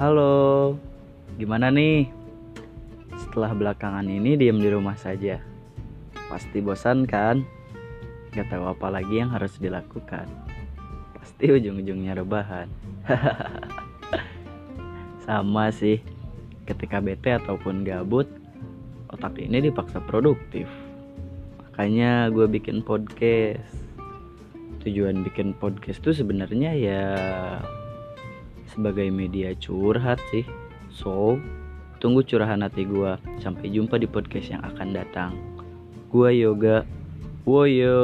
Halo, gimana nih? Setelah belakangan ini diem di rumah saja. Pasti bosan kan? Gak tahu apa lagi yang harus dilakukan. Pasti ujung-ujungnya rebahan. Sama sih, ketika bete ataupun gabut, otak ini dipaksa produktif. Makanya gue bikin podcast. Tujuan bikin podcast tuh sebenarnya ya sebagai media curhat sih. So, tunggu curahan hati gue. Sampai jumpa di podcast yang akan datang. Gua Yoga. Woyo.